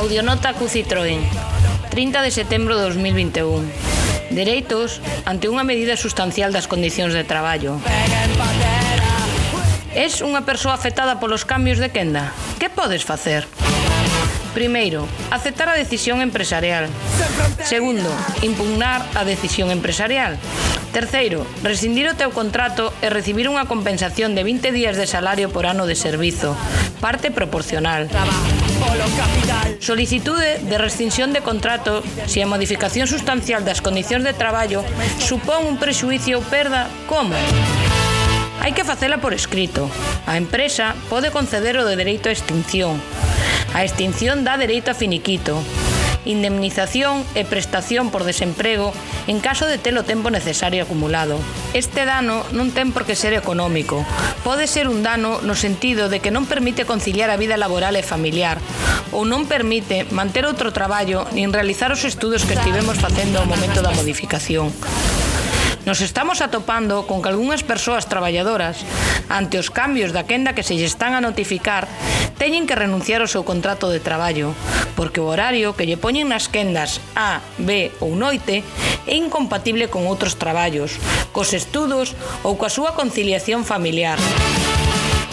Audionota cu Citroën 30 de setembro de 2021 Dereitos ante unha medida sustancial das condicións de traballo Es unha persoa afectada polos cambios de quenda? Que podes facer? Primeiro, aceptar a decisión empresarial. Segundo, impugnar a decisión empresarial. Terceiro, rescindir o teu contrato e recibir unha compensación de 20 días de salario por ano de servizo, parte proporcional. Solicitude de rescinsión de contrato se a modificación sustancial das condicións de traballo supón un prexuicio ou perda como? Hai que facela por escrito. A empresa pode conceder o de dereito a extinción. A extinción dá dereito a finiquito indemnización e prestación por desemprego en caso de ter o tempo necesario acumulado. Este dano non ten por que ser económico. Pode ser un dano no sentido de que non permite conciliar a vida laboral e familiar ou non permite manter outro traballo nin realizar os estudos que estivemos facendo ao momento da modificación. Nos estamos atopando con que algunhas persoas traballadoras, ante os cambios da quenda que se lle están a notificar, teñen que renunciar ao seu contrato de traballo, porque o horario que lle poñen nas quendas A, B ou noite é incompatible con outros traballos, cos estudos ou coa súa conciliación familiar.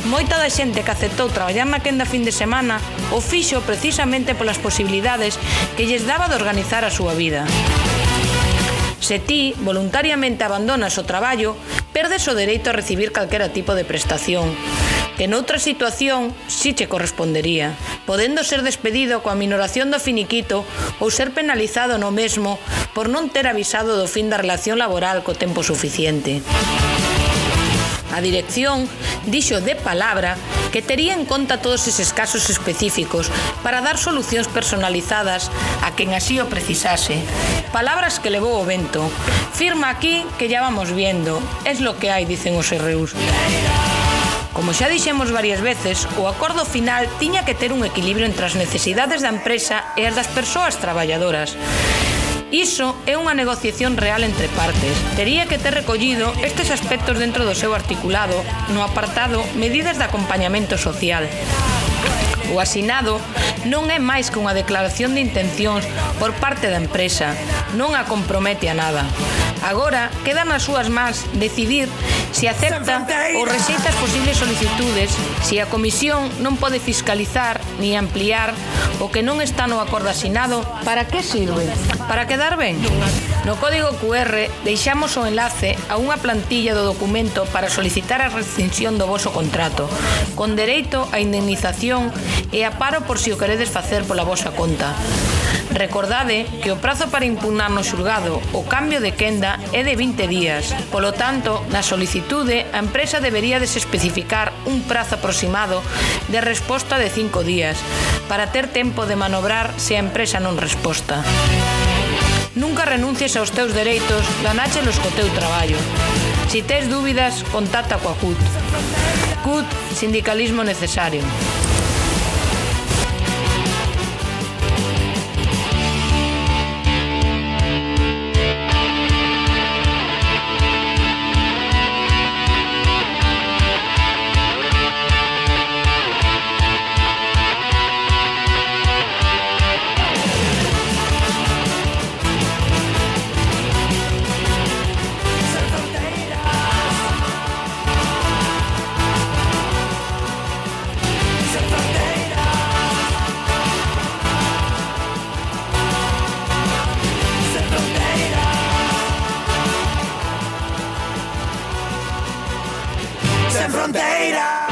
Moita da xente que aceptou traballar na quenda fin de semana o fixo precisamente polas posibilidades que lles daba de organizar a súa vida. Se ti voluntariamente abandonas o traballo, perdes o dereito a recibir calquera tipo de prestación, que noutra situación si che correspondería, podendo ser despedido coa minoración do finiquito ou ser penalizado no mesmo por non ter avisado do fin da relación laboral co tempo suficiente. A dirección dixo de palabra que tería en conta todos eses casos específicos para dar solucións personalizadas a quen así o precisase. Palabras que levou o vento. Firma aquí que ya vamos viendo. Es lo que hai, dicen os RUs. Como xa dixemos varias veces, o acordo final tiña que ter un equilibrio entre as necesidades da empresa e as das persoas traballadoras. Iso é unha negociación real entre partes. Tería que ter recollido estes aspectos dentro do seu articulado no apartado Medidas de acompañamento social. O asinado non é máis que unha declaración de intencións por parte da empresa, non a compromete a nada. Agora queda nas súas mans decidir se acepta ou rexeita as posibles solicitudes se a Comisión non pode fiscalizar ni ampliar o que non está no acordo asinado para que sirve? Para quedar ben? No código QR deixamos o enlace a unha plantilla do documento para solicitar a rescisión do voso contrato con dereito a indemnización e a paro por si o queredes facer pola vosa conta. Recordade que o prazo para impugnar no xulgado o cambio de quenda é de 20 días. Polo tanto, na solicitude solicitude, a empresa debería desespecificar un prazo aproximado de resposta de cinco días, para ter tempo de manobrar se a empresa non resposta. Nunca renuncies aos teus dereitos, ganáchelos co teu traballo. Si tes dúbidas, contacta coa CUT. CUT, sindicalismo necesario. Fronteira.